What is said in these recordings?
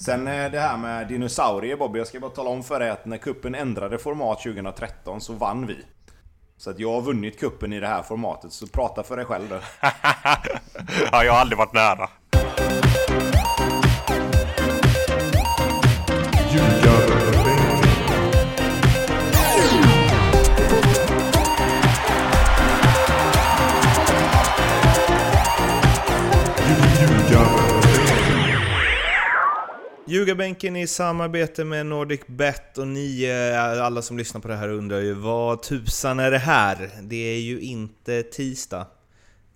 Sen eh, det här med dinosaurier Bobby, jag ska bara tala om för dig att när kuppen ändrade format 2013 så vann vi. Så att jag har vunnit kuppen i det här formatet, så prata för dig själv då. ja, jag har aldrig varit nära. Ljugarbänken i samarbete med NordicBet och ni, eh, alla som lyssnar på det här undrar ju vad tusan är det här? Det är ju inte tisdag.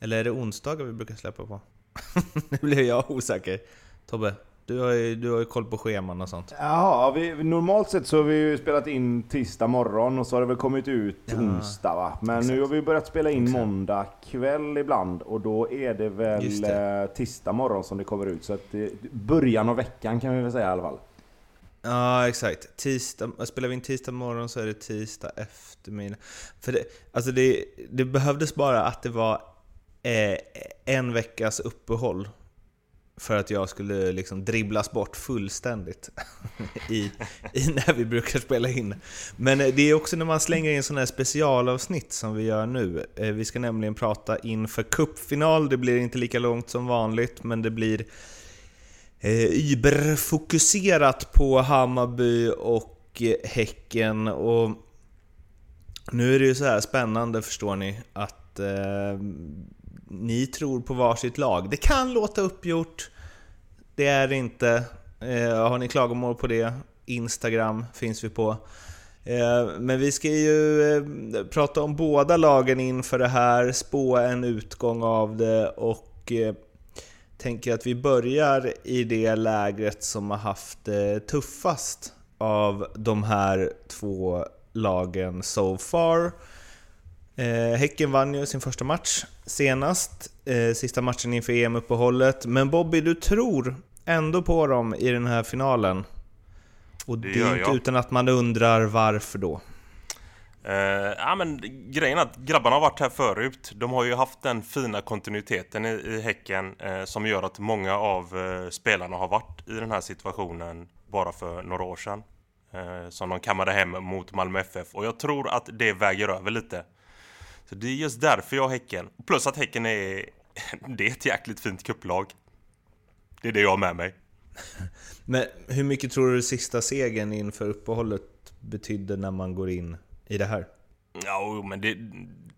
Eller är det onsdagar vi brukar släppa på? nu blev jag osäker. Tobbe, du har ju, du har ju koll på scheman och sånt. Jaha, vi, normalt sett så har vi ju spelat in tisdag morgon och så har det väl kommit ut ja, onsdag va? Men exakt. nu har vi börjat spela in exakt. måndag kväll ibland och då är det väl det. Eh, tisdag morgon som det kommer ut. Så att det, början av veckan kan vi väl säga i alla fall. Ja, exakt. Tisdag, spelar vi in tisdag morgon så är det tisdag eftermiddag. För det, alltså det, det behövdes bara att det var eh, en veckas uppehåll för att jag skulle liksom dribblas bort fullständigt i, i när vi brukar spela in. Men eh, det är också när man slänger in sådana här specialavsnitt som vi gör nu. Eh, vi ska nämligen prata inför cupfinal, det blir inte lika långt som vanligt, men det blir eh, überfokuserat på Hammarby och eh, Häcken. Och nu är det ju så här spännande förstår ni, att eh, ni tror på varsitt lag. Det kan låta uppgjort, det är det inte. Eh, har ni klagomål på det? Instagram finns vi på. Eh, men vi ska ju eh, prata om båda lagen inför det här, spå en utgång av det och eh, tänker att vi börjar i det lägret som har haft det tuffast av de här två lagen so far. Eh, häcken vann ju sin första match senast, eh, sista matchen inför EM-uppehållet. Men Bobby, du tror ändå på dem i den här finalen. Och det, det är inte utan att man undrar varför då. Uh, ja men grejen är att grabbarna har varit här förut. De har ju haft den fina kontinuiteten i, i Häcken uh, som gör att många av uh, spelarna har varit i den här situationen bara för några år sedan. som de kammade hem mot Malmö FF. Och jag tror att det väger över lite. Så det är just därför jag har Häcken. Plus att Häcken är, det är ett jäkligt fint kupplag. Det är det jag har med mig. Men hur mycket tror du sista segern inför uppehållet betydde när man går in i det här? Ja, men det,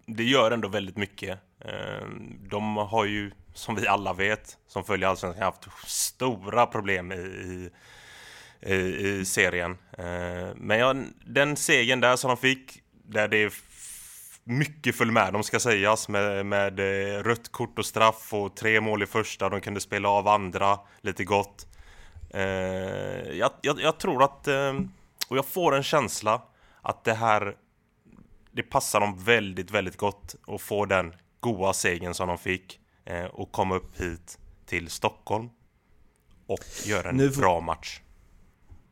det gör ändå väldigt mycket. Ehm, de har ju, som vi alla vet, som följer Allsvenskan, haft stora problem i, i, i serien. Ehm, men ja, den segern där som de fick, där det mycket föll med, de ska sägas, med, med eh, rött kort och straff och tre mål i första, de kunde spela av andra lite gott. Eh, jag, jag, jag, tror att, eh, och jag får en känsla att det här, det passar dem väldigt, väldigt gott att få den goa segern som de fick eh, och komma upp hit till Stockholm och göra en nu bra match.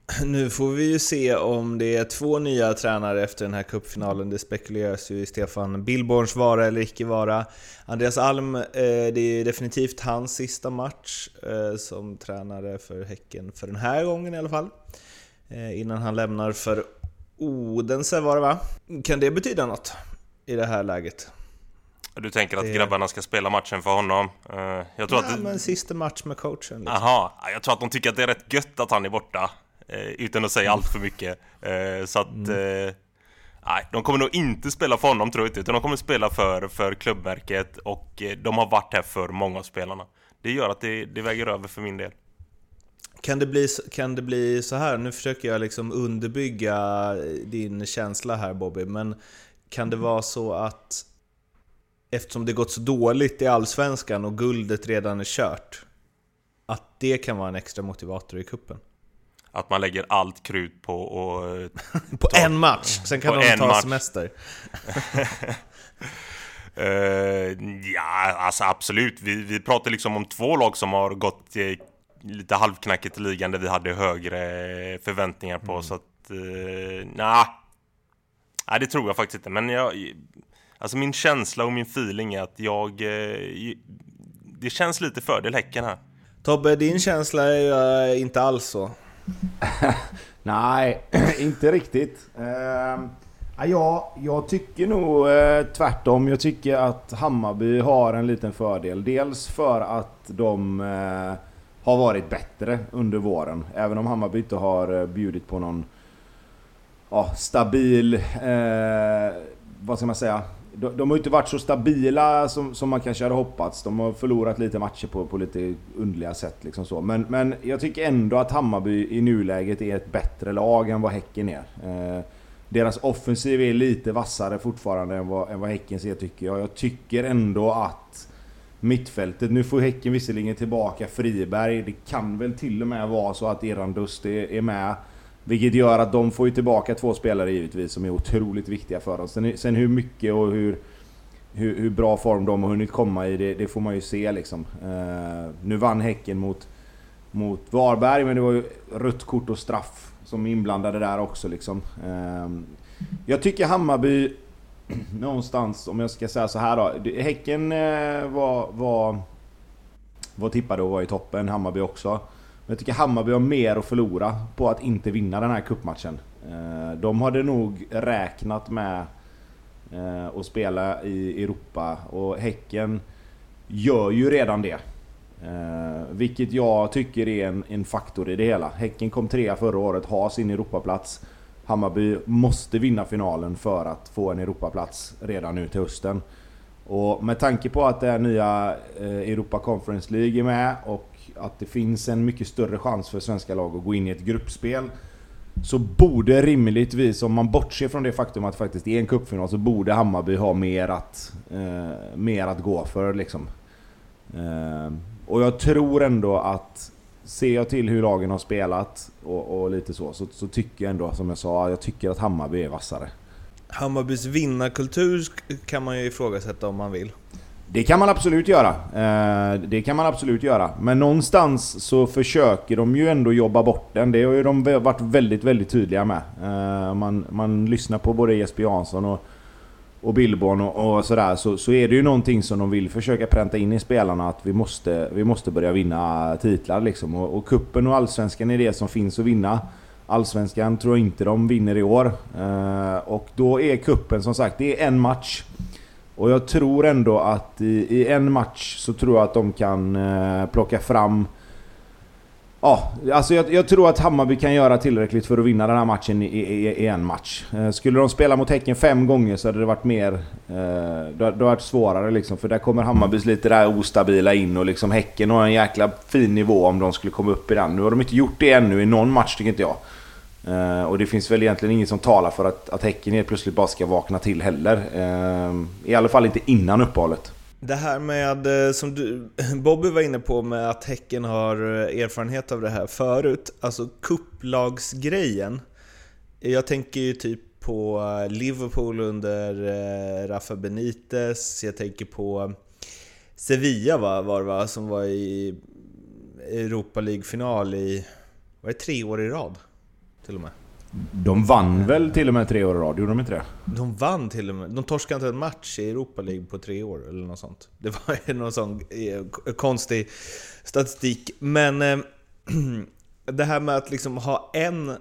Nu får vi ju se om det är två nya tränare efter den här cupfinalen. Det spekuleras ju i Stefan Billborns vara eller icke vara. Andreas Alm, eh, det är definitivt hans sista match eh, som tränare för Häcken, för den här gången i alla fall. Eh, innan han lämnar för Odense var det va? Kan det betyda något i det här läget? Du tänker att det... grabbarna ska spela matchen för honom? Jag tror Nej, att men sista match med coachen. Liksom. Aha, jag tror att de tycker att det är rätt gött att han är borta. Eh, utan att säga allt för mycket. Eh, så att... Mm. Eh, nej, de kommer nog inte spela för honom tror jag inte, utan de kommer spela för, för klubbmärket och de har varit här för många av spelarna. Det gör att det, det väger över för min del. Kan det, bli, kan det bli så här, nu försöker jag liksom underbygga din känsla här Bobby, men kan det vara så att eftersom det gått så dåligt i Allsvenskan och guldet redan är kört, att det kan vara en extra motivator i kuppen? Att man lägger allt krut på och... på ta, en match, sen kan de ta match. semester. uh, ja, alltså absolut. Vi, vi pratar liksom om två lag som har gått eh, lite halvknackigt i ligan där vi hade högre förväntningar på. Mm. Så att, uh, nah. Nej, det tror jag faktiskt inte. Men jag... Alltså min känsla och min feeling är att jag... Det känns lite fördel Häcken här. Tobbe, din känsla är ju inte alls så. Nej, inte riktigt. Uh, ja, jag tycker nog uh, tvärtom. Jag tycker att Hammarby har en liten fördel. Dels för att de uh, har varit bättre under våren. Även om Hammarby inte har uh, bjudit på någon stabil... vad ska man säga? De, de har inte varit så stabila som, som man kanske hade hoppats. De har förlorat lite matcher på, på lite underliga sätt. Liksom så. Men, men jag tycker ändå att Hammarby i nuläget är ett bättre lag än vad Häcken är. Eh, deras offensiv är lite vassare fortfarande än vad, än vad Häckens är tycker jag. Jag tycker ändå att mittfältet, nu får Häcken visserligen tillbaka Friberg. Det kan väl till och med vara så att Eran Dust är, är med. Vilket gör att de får ju tillbaka två spelare givetvis som är otroligt viktiga för oss. Sen, sen hur mycket och hur, hur, hur, bra form de har hunnit komma i, det, det får man ju se liksom. Uh, nu vann Häcken mot, mot Varberg, men det var ju rött kort och straff som inblandade där också liksom. Uh, jag tycker Hammarby, någonstans, om jag ska säga så här då. Häcken uh, var, var, var tippade och var i toppen, Hammarby också. Men jag tycker Hammarby har mer att förlora på att inte vinna den här kuppmatchen. Eh, de hade nog räknat med eh, att spela i Europa och Häcken gör ju redan det. Eh, vilket jag tycker är en, en faktor i det hela. Häcken kom trea förra året, har sin Europaplats. Hammarby måste vinna finalen för att få en Europaplats redan nu till hösten. Och med tanke på att det är nya eh, Europa Conference League är med och att det finns en mycket större chans för svenska lag att gå in i ett gruppspel. Så borde rimligtvis, om man bortser från det faktum att det faktiskt är en cupfinal, så borde Hammarby ha mer att, eh, mer att gå för liksom. Eh, och jag tror ändå att Ser jag till hur lagen har spelat och, och lite så, så, så, tycker jag ändå, som jag sa, jag tycker att Hammarby är vassare. Hammarbys vinnarkultur kan man ju ifrågasätta om man vill. Det kan man absolut göra. Eh, det kan man absolut göra. Men någonstans så försöker de ju ändå jobba bort den. Det har ju de varit väldigt, väldigt tydliga med. Eh, man, man lyssnar på både Jesper Jansson och, och Billborn och, och sådär. Så, så är det ju någonting som de vill försöka pränta in i spelarna. Att vi måste, vi måste börja vinna titlar liksom. Och, och kuppen och Allsvenskan är det som finns att vinna. Allsvenskan tror jag inte de vinner i år. Eh, och då är kuppen som sagt, det är en match. Och jag tror ändå att i, i, en match så tror jag att de kan eh, plocka fram... Ja, alltså jag, jag, tror att Hammarby kan göra tillräckligt för att vinna den här matchen i, i, i en match. Eh, skulle de spela mot Häcken fem gånger så hade det varit mer... Eh, det, hade varit svårare liksom, för där kommer Hammarbys lite där ostabila in och liksom Häcken har en jäkla fin nivå om de skulle komma upp i den. Nu har de inte gjort det ännu i någon match tycker inte jag. Eh, och det finns väl egentligen inget som talar för att, att Häcken helt plötsligt bara ska vakna till heller. Eh, I alla fall inte innan uppehållet. Det här med, eh, som du, Bobby var inne på, med att Häcken har eh, erfarenhet av det här förut. Alltså kupplagsgrejen. Jag tänker ju typ på eh, Liverpool under Rafa Benitez. Jag tänker på Sevilla va, var det va, som var i Europa League-final i, var det tre år i rad? Till och med. De vann väl till och med tre år i rad? Gjorde de inte det? De vann till och med. De torskade inte en match i Europa League på tre år eller något sånt. Det var någon sån eh, konstig statistik. Men eh, det här med att liksom ha en,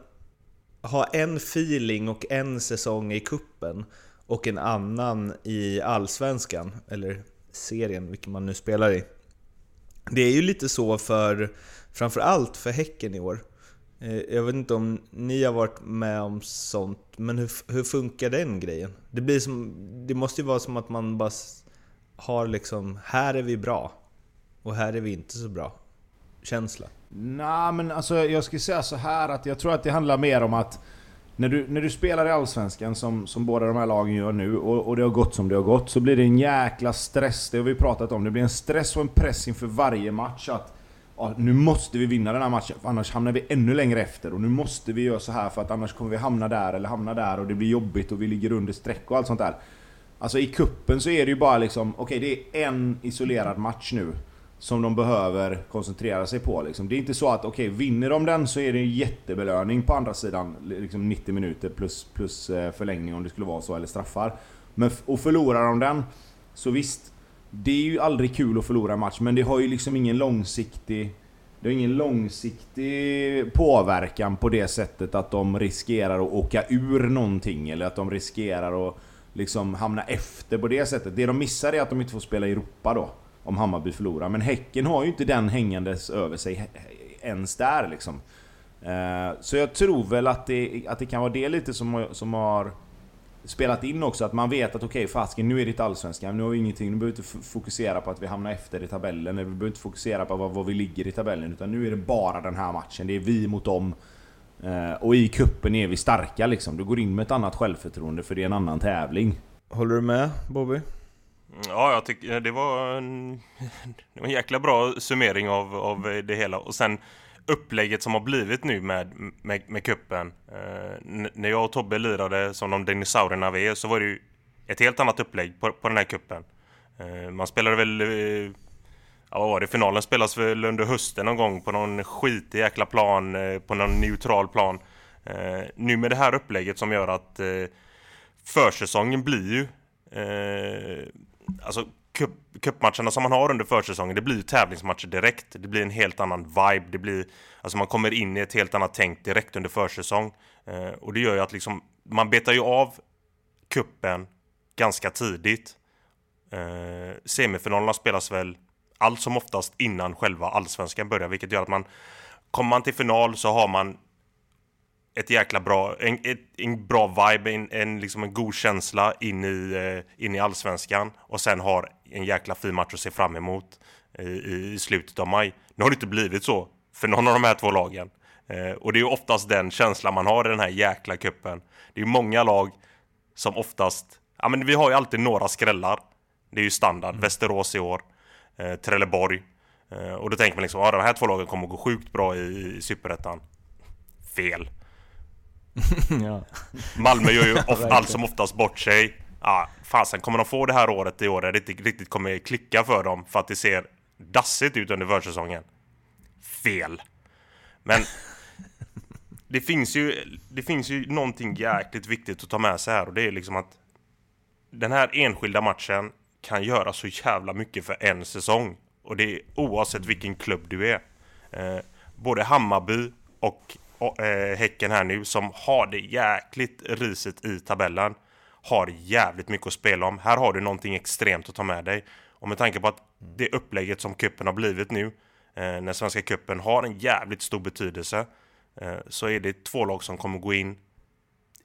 ha en feeling och en säsong i kuppen och en annan i Allsvenskan, eller serien, vilken man nu spelar i. Det är ju lite så för, framförallt för Häcken i år. Eh, jag vet inte om ni har varit med om sånt, men hur, hur funkar den grejen? Det, blir som, det måste ju vara som att man bara har liksom, här är vi bra och här är vi inte så bra. Känsla. Nej men alltså jag skulle säga så här att jag tror att det handlar mer om att när du, när du spelar i Allsvenskan som, som båda de här lagen gör nu och, och det har gått som det har gått så blir det en jäkla stress, det har vi pratat om. Det blir en stress och en press inför varje match att ja, nu måste vi vinna den här matchen, för annars hamnar vi ännu längre efter. Och nu måste vi göra så här för att annars kommer vi hamna där eller hamna där och det blir jobbigt och vi ligger under streck och allt sånt där. Alltså i kuppen så är det ju bara liksom, okej okay, det är en isolerad match nu. Som de behöver koncentrera sig på liksom. Det är inte så att, okej okay, vinner de den så är det en jättebelöning på andra sidan. Liksom 90 minuter plus, plus eh, förlängning om det skulle vara så, eller straffar. Men, och förlorar de den, så visst, det är ju aldrig kul att förlora en match, men det har ju liksom ingen långsiktig det har ingen långsiktig påverkan på det sättet att de riskerar att åka ur någonting eller att de riskerar att liksom hamna efter på det sättet. Det de missar är att de inte får spela i Europa då. Om Hammarby förlorar. Men Häcken har ju inte den hängandes över sig ens där liksom. Eh, så jag tror väl att det, att det kan vara det lite som, som har spelat in också. Att man vet att okej, okay, fasken nu är det Allsvenskan. Nu har vi ingenting. Nu behöver vi inte fokusera på att vi hamnar efter i tabellen. Vi behöver inte fokusera på var, var vi ligger i tabellen. Utan nu är det bara den här matchen. Det är vi mot dem. Eh, och i kuppen är vi starka liksom. Du går in med ett annat självförtroende för det är en annan tävling. Håller du med Bobby? Ja, jag tycker det var en, det var en jäkla bra summering av, av det hela. Och sen upplägget som har blivit nu med, med, med kuppen. Eh, när jag och Tobbe lirade som de dinosaurierna vi är så var det ju ett helt annat upplägg på, på den här kuppen. Eh, man spelade väl... Eh, ja, vad var det? Finalen spelas väl under hösten någon gång på någon skitig jäkla plan, eh, på någon neutral plan. Eh, nu med det här upplägget som gör att eh, försäsongen blir ju... Eh, alltså cupmatcherna som man har under försäsongen, det blir ju tävlingsmatcher direkt. Det blir en helt annan vibe. Det blir, alltså man kommer in i ett helt annat tänk direkt under försäsong. Eh, och det gör ju att liksom, man betar ju av kuppen ganska tidigt. Eh, semifinalerna spelas väl allt som oftast innan själva allsvenskan börjar, vilket gör att man kommer man till final så har man ett jäkla bra, en, ett, en bra vibe, en, en, liksom en god känsla in i, eh, in i allsvenskan och sen har en jäkla fin match att se fram emot i, i slutet av maj. Nu har det inte blivit så för någon av de här två lagen. Eh, och det är ju oftast den känslan man har i den här jäkla kuppen. Det är ju många lag som oftast, ja men vi har ju alltid några skrällar. Det är ju standard, mm. Västerås i år, eh, Trelleborg. Eh, och då tänker man liksom, ja de här två lagen kommer gå sjukt bra i, i Superettan. Fel. ja. Malmö gör ju of, allt som oftast bort sig. Ja, fasen kommer de få det här året i år där det inte riktigt kommer klicka för dem för att det ser dassigt ut under försäsongen? Fel. Men det finns ju, det finns ju någonting jäkligt viktigt att ta med sig här och det är liksom att den här enskilda matchen kan göra så jävla mycket för en säsong. Och det är oavsett vilken klubb du är. Eh, både Hammarby och äh, Häcken här nu som har det jäkligt risigt i tabellen har jävligt mycket att spela om. Här har du någonting extremt att ta med dig. Och med tanke på att det upplägget som kuppen har blivit nu, eh, när Svenska kuppen har en jävligt stor betydelse, eh, så är det två lag som kommer gå in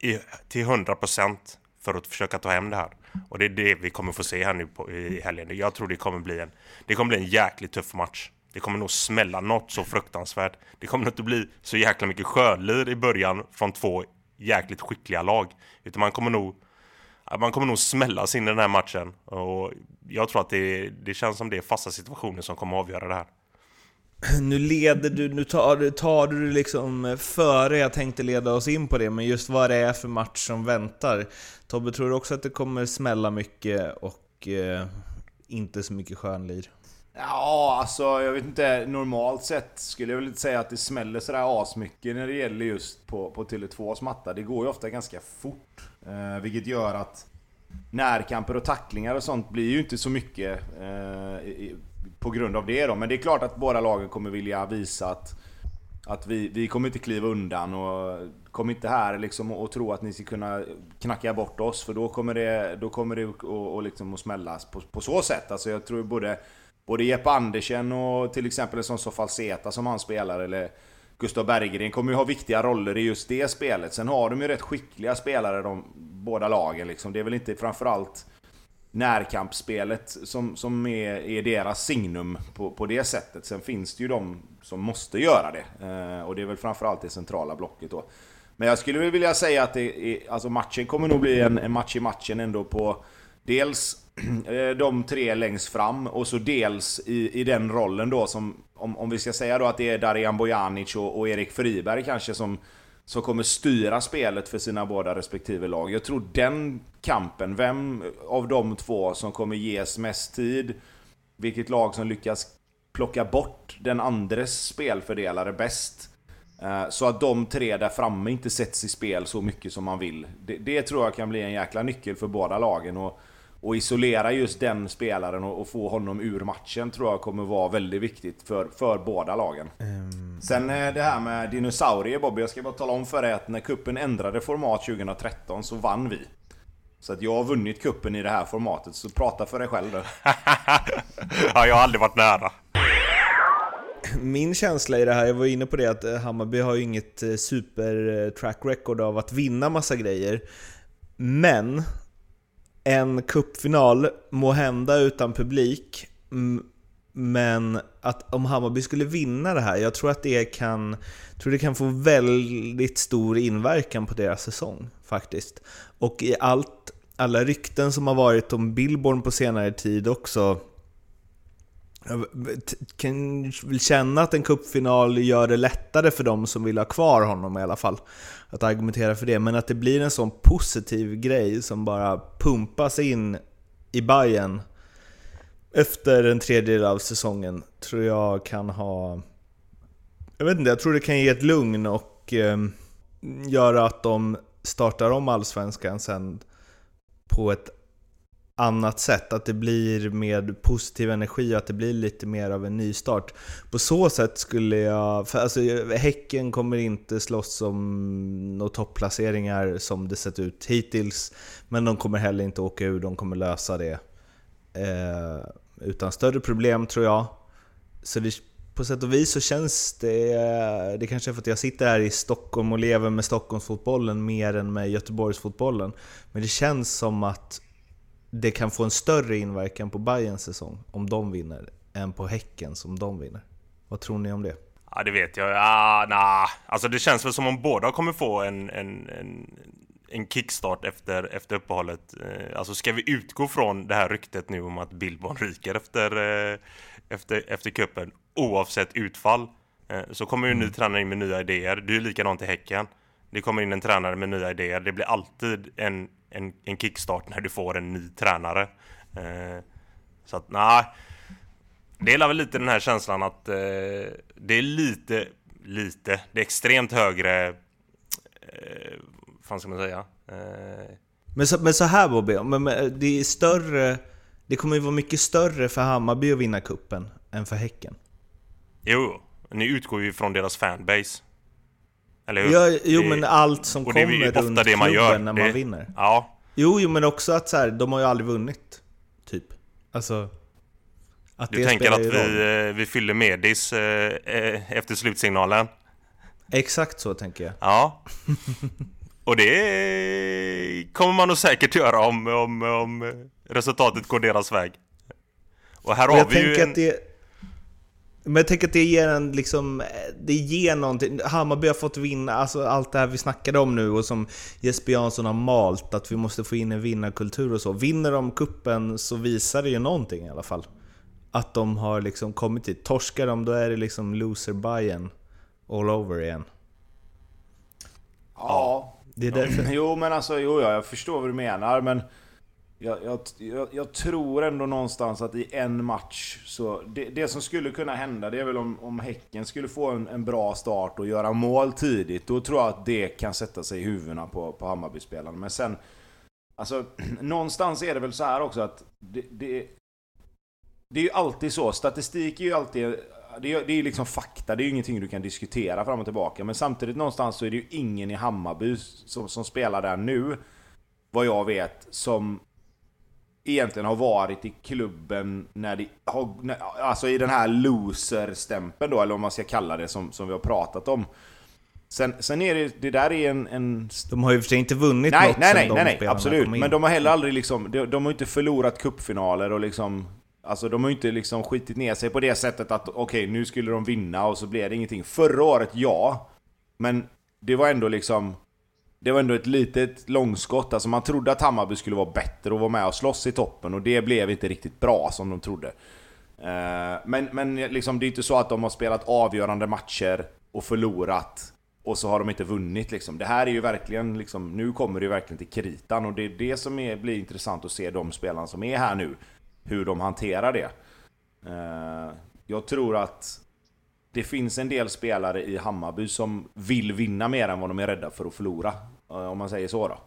i, till 100% för att försöka ta hem det här. Och det är det vi kommer få se här nu på, i helgen. Jag tror det kommer bli en, det kommer bli en jäkligt tuff match. Det kommer nog smälla något så fruktansvärt. Det kommer nog inte bli så jäkla mycket skönlir i början från två jäkligt skickliga lag. Utan man kommer nog man kommer nog smällas in i den här matchen. Och jag tror att det, det känns som det är fasta situationer som kommer att avgöra det här. Nu leder du, nu tar, tar du liksom före jag tänkte leda oss in på det, men just vad det är för match som väntar. Tobbe, tror du också att det kommer smälla mycket och eh, inte så mycket skönlir? Ja, alltså jag vet inte. Normalt sett skulle jag väl inte säga att det smäller sådär asmycket när det gäller just på, på Tele2s matta. Det går ju ofta ganska fort. Eh, vilket gör att närkamper och tacklingar och sånt blir ju inte så mycket eh, i, på grund av det då. Men det är klart att båda lagen kommer vilja visa att, att vi, vi kommer inte kliva undan och kom inte här liksom och, och tro att ni ska kunna knacka bort oss för då kommer det, då kommer det att, och, liksom att smällas på, på så sätt. Alltså jag tror både både Jeppe Andersen och till exempel en sån som Falseta som han spelar, eller Gustav Berggren kommer ju ha viktiga roller i just det spelet. Sen har de ju rätt skickliga spelare de båda lagen liksom. Det är väl inte framförallt närkampsspelet som, som är, är deras signum på, på det sättet. Sen finns det ju de som måste göra det. Eh, och det är väl framförallt det centrala blocket då. Men jag skulle väl vilja säga att det är, alltså matchen kommer nog bli en, en match i matchen ändå på Dels eh, de tre längst fram och så dels i, i den rollen då som... Om, om vi ska säga då att det är Darijan Bojanic och, och Erik Friberg kanske som, som kommer styra spelet för sina båda respektive lag. Jag tror den kampen, vem av de två som kommer ges mest tid, vilket lag som lyckas plocka bort den andres spelfördelare bäst. Eh, så att de tre där framme inte sätts i spel så mycket som man vill. Det, det, tror jag kan bli en jäkla nyckel för båda lagen. Och och isolera just den spelaren och, och, få honom ur matchen tror jag kommer vara väldigt viktigt för, för båda lagen. Mm. Sen eh, det här med dinosaurier Bobby, jag ska bara tala om för dig att när kuppen ändrade format 2013 så vann vi. Så att jag har vunnit kuppen i det här formatet, så prata för dig själv då. ja, jag har aldrig varit nära. Min känsla i det här, jag var inne på det att eh, Hammarby har ju inget eh, super track record av att vinna massa grejer. Men en kuppfinal må hända utan publik, men att om Hammarby skulle vinna det här, jag tror att det kan, tror det kan få väldigt stor inverkan på deras säsong faktiskt. Och i allt, alla rykten som har varit om Billborn på senare tid också, jag kan väl känna att en kuppfinal gör det lättare för dem som vill ha kvar honom i alla fall. Att argumentera för det, men att det blir en sån positiv grej som bara pumpas in i Bayern efter en tredjedel av säsongen tror jag kan ha... Jag vet inte, jag tror det kan ge ett lugn och eh, göra att de startar om Allsvenskan sen på ett annat sätt. Att det blir med positiv energi och att det blir lite mer av en nystart. På så sätt skulle jag... För alltså, Häcken kommer inte slåss om några topplaceringar som det sett ut hittills. Men de kommer heller inte åka ur, de kommer lösa det. Eh, utan större problem tror jag. Så det, på sätt och vis så känns det... Det kanske är för att jag sitter här i Stockholm och lever med Stockholmsfotbollen mer än med Göteborgsfotbollen. Men det känns som att det kan få en större inverkan på Bayerns säsong om de vinner, än på Häckens om de vinner. Vad tror ni om det? Ja, det vet jag. Ah, nah. Alltså det känns väl som om båda kommer få en, en, en, en kickstart efter, efter uppehållet. Eh, alltså ska vi utgå från det här ryktet nu om att Billborn ryker efter, eh, efter, efter kuppen oavsett utfall eh, så kommer ju en ny mm. tränare in med nya idéer. Det är ju likadant i Häcken. Det kommer in en tränare med nya idéer. Det blir alltid en, en, en kickstart när du får en ny tränare. Så att nej, det är väl lite den här känslan att det är lite, lite, det är extremt högre fan ska man säga? Eh... Men, så, men så här Bobby, men, men, det är större... Det kommer ju vara mycket större för Hammarby att vinna kuppen än för Häcken. Jo, ni utgår ju från deras fanbase. Eller hur? Ja, jo, det, men allt som kommer runt det man gör. när man vinner. Ja. Jo, jo, men också att så här, de har ju aldrig vunnit. Typ. Alltså... Att du tänker att vi, eh, vi fyller Medis eh, eh, efter slutsignalen? Exakt så tänker jag. Ja. Och det kommer man nog säkert göra om, om, om resultatet går deras väg. Och här och har vi ju en... Det... Men jag tänker att det ger en liksom, det ger någonting. Hammarby har fått vinna, alltså allt det här vi snackade om nu och som Jesper Jansson har malt, att vi måste få in en vinnarkultur och så. Vinner de kuppen så visar det ju någonting i alla fall. Att de har liksom kommit hit. Torskar de då är det liksom loser Bayern all over igen. Ja. Det är därför. Jo men alltså, jo ja, jag förstår vad du menar men jag, jag, jag, tror ändå någonstans att i en match så... Det, det, som skulle kunna hända det är väl om, om Häcken skulle få en, en, bra start och göra mål tidigt. Då tror jag att det kan sätta sig i huvudena på, på Hammarby-spelarna. Men sen... Alltså, någonstans är det väl så här också att det, det, det är ju alltid så. Statistik är ju alltid det är, det är liksom fakta, det är ju ingenting du kan diskutera fram och tillbaka. Men samtidigt någonstans så är det ju ingen i Hammarby som, som spelar där nu, vad jag vet, som egentligen har varit i klubben när de har, alltså i den här loser-stämpeln då, eller vad man ska kalla det, som, som vi har pratat om. Sen, sen är det, det där är en, en... De har ju för sig inte vunnit nej, något nej, nej, nej, nej, absolut. Men de har heller aldrig liksom, de, de har inte förlorat kuppfinaler och liksom Alltså de har ju inte liksom skitit ner sig på det sättet att okej, okay, nu skulle de vinna och så blev det ingenting. Förra året, ja. Men det var ändå liksom... Det var ändå ett litet långskott. Alltså man trodde att Hammarby skulle vara bättre och vara med och slåss i toppen och det blev inte riktigt bra som de trodde. Eh, men, men liksom, det är inte så att de har spelat avgörande matcher och förlorat och så har de inte vunnit liksom. Det här är ju verkligen liksom, nu kommer det ju verkligen till kritan och det är det som är, blir intressant att se de spelarna som är här nu hur de hanterar det. Eh, jag tror att det finns en del spelare i Hammarby som vill vinna mer än vad de är rädda för att förlora. Eh, om man säger så då.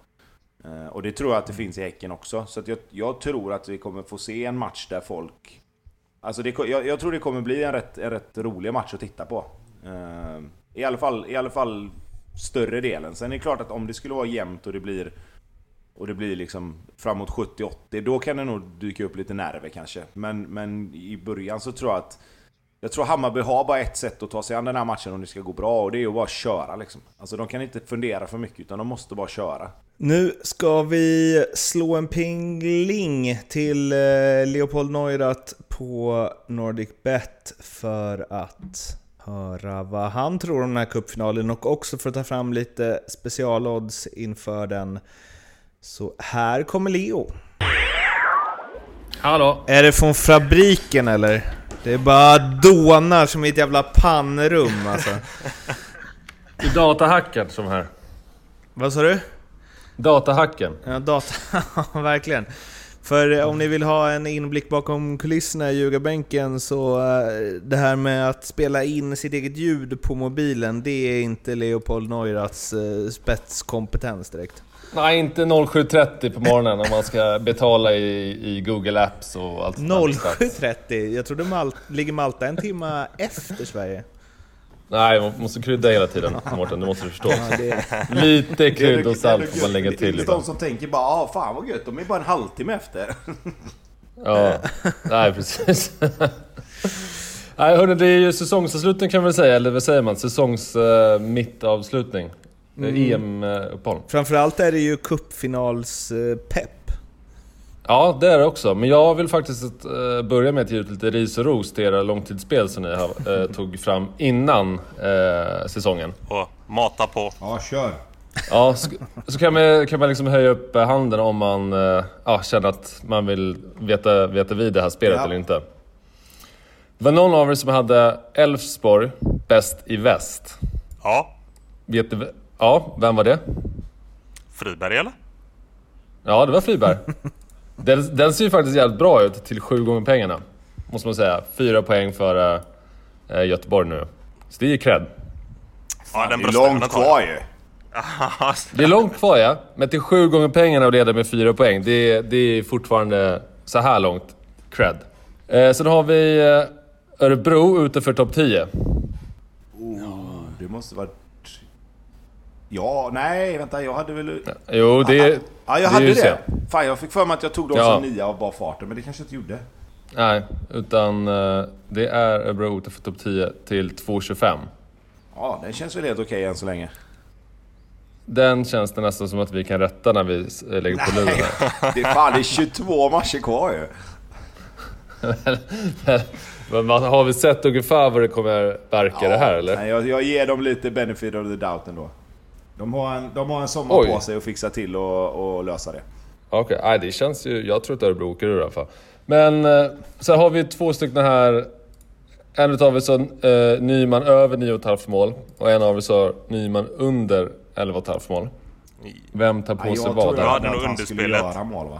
Eh, och det tror jag att det finns i Häcken också. Så att jag, jag tror att vi kommer få se en match där folk... Alltså det, jag, jag tror det kommer bli en rätt, en rätt rolig match att titta på. Eh, I alla fall, i alla fall större delen. Sen är det klart att om det skulle vara jämnt och det blir och det blir liksom framåt 70-80, då kan det nog dyka upp lite nerver kanske. Men, men i början så tror jag att jag tror Hammarby har bara ett sätt att ta sig an den här matchen om det ska gå bra och det är att bara köra liksom. Alltså de kan inte fundera för mycket utan de måste bara köra. Nu ska vi slå en pingling till eh, Leopold Neurath på Nordic Bet för att höra vad han tror om den här cupfinalen och också för att ta fram lite specialodds inför den. Så här kommer Leo. Hallå? Är det från fabriken eller? Det är bara dånar som i ett jävla pannrum alltså. Det är datahacken som här. Vad sa du? Datahacken. Ja, data, verkligen. För eh, om ni vill ha en inblick bakom kulisserna i ljugarbänken så eh, det här med att spela in sitt eget ljud på mobilen, det är inte Leopold Neuraths eh, spetskompetens direkt. Nej, inte 07.30 på morgonen om man ska betala i, i Google Apps och allt sånt där. 07.30, jag trodde Mal ligger Malta en timme efter Sverige. Nej, man måste krydda hela tiden Mårten, det måste du förstå. Ja, det, Lite krydd och salt får man lägga Det till finns de som tänker bara ah, fan vad gött, de är bara en halvtimme efter. Ja, nej precis. Nej hörni, det är ju säsongsavslutning kan man väl säga, eller vad säger man? Säsongs uh, mittavslutning. Mm. EM-uppehåll. framförallt är det ju cupfinals-pepp. Ja, det är det också. Men jag vill faktiskt eh, börja med att ge ut lite ris och ros till era långtidsspel som ni har, eh, tog fram innan eh, säsongen. Och mata på. Ja, kör. Ja, så, så kan man, kan man liksom höja upp handen om man eh, ja, känner att man vill veta, veta vid det här spelet Ja. eller inte. Det var någon av er som hade Elfsborg bäst i väst. Ja, Vet ja, vem var det? Friberg eller? Ja, det var Friberg. Den, den ser ju faktiskt jävligt bra ut till sju gånger pengarna. Måste man säga. Fyra poäng för äh, Göteborg nu. Så det är ju cred. Ja, den Det är långt kvar ju. Det är långt kvar ja, men till sju gånger pengarna och leda med fyra poäng. Det, är- det är fortfarande så här långt cred. Eh, sen har vi eh, Örebro ute för topp 10. Det måste varit... Ja, nej vänta jag hade väl... Jo, det är... Ja, jag det hade det. så. Fan, jag fick för mig att jag tog dem Ja. som nia av bara farten, men det kanske jag inte gjorde. Nej, utan eh, det är Örebro för topp 10 till 2,25. Ja, den känns väl helt okej än så länge. Den känns det nästan som att vi kan rätta när vi eh, lägger på luren. Det är fan, det är 22 matcher kvar ju. Men vad- har vi sett ungefär vad det kommer verka det här eller? Nej, jag, jag ger dem lite benefit of the doubt ändå. De har en, de har en sommar Oj. på sig att fixa till och, och lösa det. Okej, nej det känns ju... Jag tror att Örebro åker ur i alla fall. Men eh, så har vi två stycken här. En utav er sa eh, Nyman över 9,5 mål och en av er sa Nyman under 11,5 mål. Vem tar på Ja, sig jag vad tror där? Ja, att det är nog underspelet. göra mål va?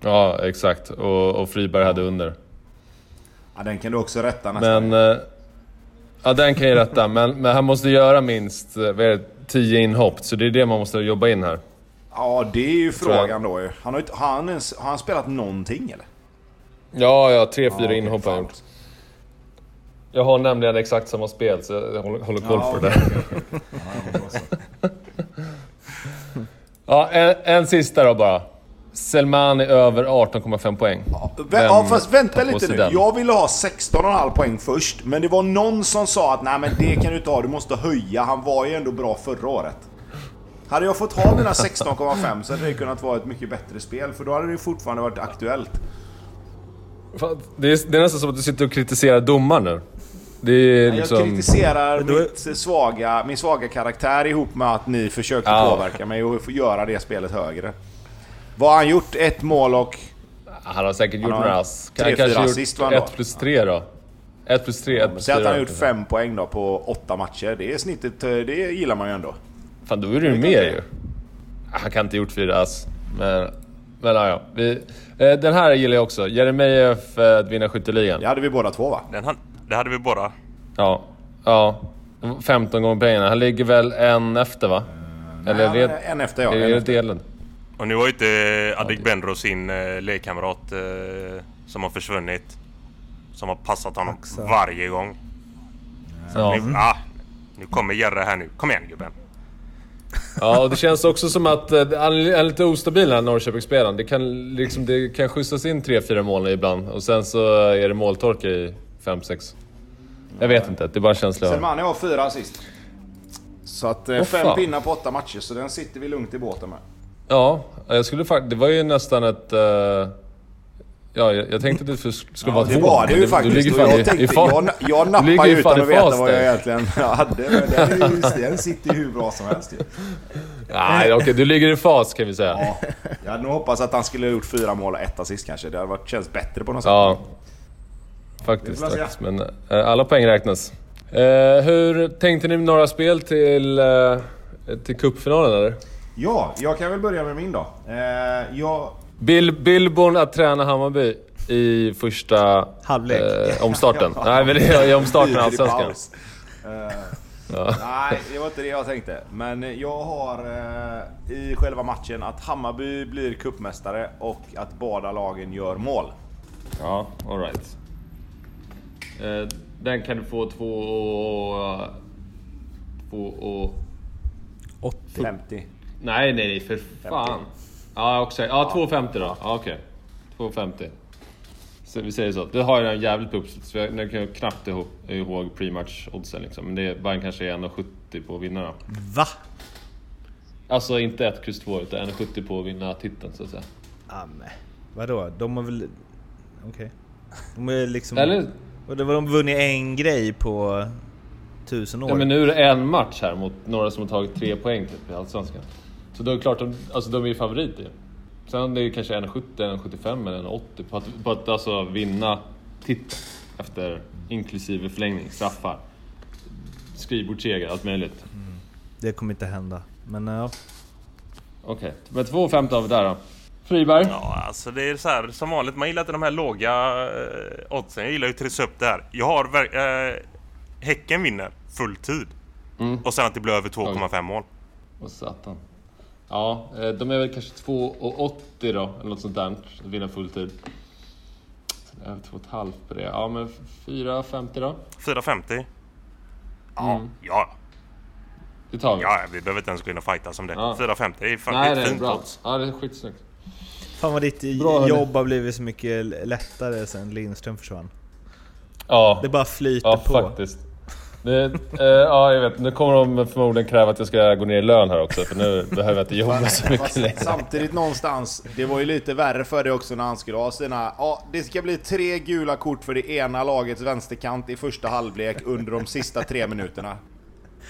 Ja, exakt. Och, och Friberg hade under. Ja, den kan du också rätta nästan. Men... Eh, ja, den kan jag rätta. Men, men han måste göra minst eh, det, 10 inhopp. Så det är det man måste jobba in här. Ja, det är ju frågan då ju. Han har, han ens, har han spelat någonting eller? Ja, ja. 3-4 Ja, okej, inhopp har han gjort. Jag har nämligen exakt samma spel, så jag håller, håller koll Ja, på det. Ja, ja, då så. Ja, en, en sista då bara. Selmani över 18,5 poäng. Vä- Vem ja, fast vänta lite nu. den? Jag ville ha 16,5 poäng först, men det var någon som sa att nej men det kan du inte ha, du måste höja. Han var ju ändå bra förra året. Hade jag fått ha mina 16,5 så hade det kunnat vara ett mycket bättre spel, för då hade det fortfarande varit aktuellt. Det är, det är nästan som att du sitter och kritiserar domaren nu. Det är Jag liksom... kritiserar är- mitt svaga, min svaga karaktär ihop med att ni försökte Ja. påverka mig och få göra det spelet högre. Vad har han gjort? Ett mål och... Han har säkert gjort några ass. tre, Han kanske fyra gjort assist, ändå? 1 plus 3 då. 1 plus 3, 1 plus Säg att han 4. har gjort fem poäng då på åtta matcher. Det är snittet, eh, det gillar man ju ändå. Fan, då är det ju mer ju. Han kan inte ha gjort fyra ass. Men, men ja, ja. Vi, eh, den här gillar jag också. Jeremejeff eh, att vinna skytteligan. Det hade vi båda två va? Den det hade vi båda. Ja. Ja. 15 gånger pengarna. Han ligger väl en efter va? Eller Nej, red... en efter ja. är det efter. delen? Och nu har ju inte Adegbenro sin eh, lekkamrat eh, som har försvunnit. Som har passat honom Axa. varje gång. Ja. Nu, ah, nu kommer Jerre här nu. Kom igen gubben. ja, och det känns också som att eh, han är lite ostabil den här Norrköpingsspelaren. Det kan, liksom, det kan skjutsas in 3-4 mål ibland och sen så är det måltorka i 5-6. Jag vet inte, det är bara känsla. Selmani har fyra assist. Så att Åh, fem fan. pinnar på åtta matcher, så den sitter vi lugnt i båten med. Ja, jag skulle faktiskt... Det var ju nästan ett... eh, ja, jag, tänkte att det skulle vara Det två. var det men ju du, faktiskt. Du ligger fan jag, i, tänkte, i fas. jag, jag nappade ju utan att veta vad jag egentligen hade. Men den, sitter ju hur bra som helst ju. Nej, okej, du ligger i fas kan vi säga. Ja, jag hade nog hoppats att han skulle ha gjort fyra mål och ett assist kanske. Det hade varit, känts bättre på något sätt. Ja. Faktiskt, Det faktiskt. Men eh, alla poäng räknas. Eh, hur tänkte ni med några spel till, eh, till cupfinalen eller? Ja, jag kan väl börja med min då. Eh, jag, Bill, Billborn att träna Hammarby i första Halvlek. eh, omstarten. Nej men det är i omstarten av Allsvenskan. Eh, Ja. Nej, det var inte det jag tänkte. Men jag har eh, i själva matchen att Hammarby blir kuppmästare och att båda lagen gör mål. Ja, alright. Eh, den kan du få två och... Två och... 80. 50. Nej, nej, nej, för fan. Ja, också. Ja, 2,50 då. Ja, okej. 2,50. Så vi säger så. Det har jag en jävligt på uppslut, så jag, jag kan knappt ihåg, ihåg pre-match oddsen liksom. Men det är bara kanske är 1,70 på att vinna då. Va? Alltså inte 1, X 2 utan 1,70 på att vinna titeln så att säga. Ah, nej. Vadå? De har väl... Okej. De har ju liksom... Eller? Och det var de vunnit en grej på tusen år. Ja, men nu är det en match här mot några som har tagit tre poäng typ i Allsvenskan. Så då är det klart, de, alltså de är ju favoriter ju. Sen är det kanske 1,70, 1,75 eller 1,80 på att, på att alltså vinna titeln efter inklusive förlängning, straffar, skrivbordsseger, allt möjligt. Det kommer inte hända. Men ja. Okej, men 2,50 har vi där då. Friberg? Ja, alltså det är så här som vanligt. Man gillar inte de här låga eh, oddsen. Jag gillar ju trissa upp det här. Jag har eh, Häcken vinner full tid. Mm. Och sen att det blir över 2,5 mål. Vad satan. Ja, eh, de är väl kanske 2,80 då, eller något sånt där. Att vinna full tid. Sen över 2,5 på det. Ja, men 4,50 då? 4,50. Ja, Mm. ja, Det tar vi. ja, vi behöver inte ens gå in och fightas om det. Ja. 4,50 är fan Nej, det är är fint bra. odds. Ja, det är skitsnyggt. Fan vad ditt Bra, jobb har blivit så mycket lättare sen Lindström försvann. Ja, Det bara flyter ja på. faktiskt. Det, eh, ja, jag vet. Nu kommer de förmodligen kräva att jag ska gå ner i lön här också, för nu behöver jag inte jobba så mycket längre. samtidigt någonstans, det var ju lite värre för det också när han skulle ha sina... Ja, det ska bli tre gula kort för det ena lagets vänsterkant i första halvlek under de sista tre minuterna.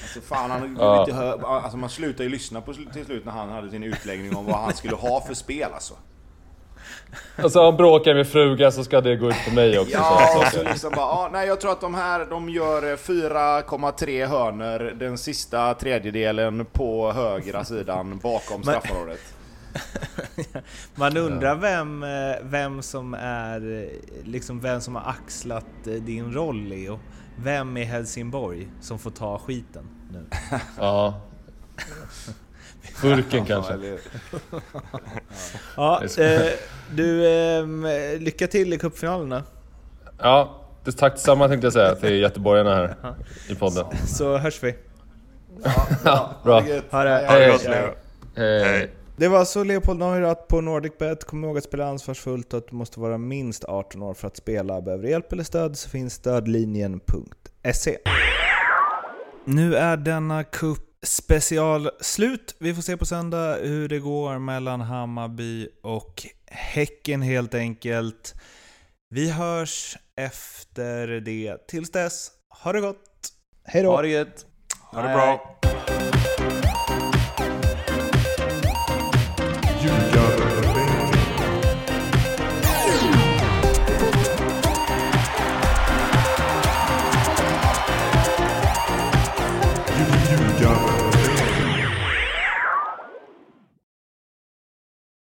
Alltså fan, han, Ja. inte hör, alltså man slutar ju lyssna på till slut när han hade sin utläggning om vad han skulle ha för spel alltså. Alltså han bråkar med frugan så ska det gå ut på mig också. Ja, så, så. så liksom bara, ja, nej jag tror att de här, de gör eh, 4,3 hörner den sista tredjedelen på högra sidan bakom straffområdet. Man undrar vem, eh, vem som är, eh, liksom vem som har axlat eh, din roll Leo. Vem i Helsingborg som får ta skiten nu? Ja. Burken kanske. Ja, eh, du, ehm, lycka till i cupfinalerna. Ja, det tack detsamma tänkte jag säga till göteborgarna här i podden. Så hörs vi. Ja, bra. gött. Ha det. Hej. Hej. Hej. Det var så Leopold Neurath på NordicBet. Kom ihåg att spela ansvarsfullt och att du måste vara minst 18 år för att spela. Behöver du hjälp eller stöd så finns stödlinjen.se. Nu är denna cup special slut. Vi får se på söndag hur det går mellan Hammarby och Häcken helt enkelt. Vi hörs efter det. Tills dess, ha det gott! Hej då! Ha det gött! Ha det bra.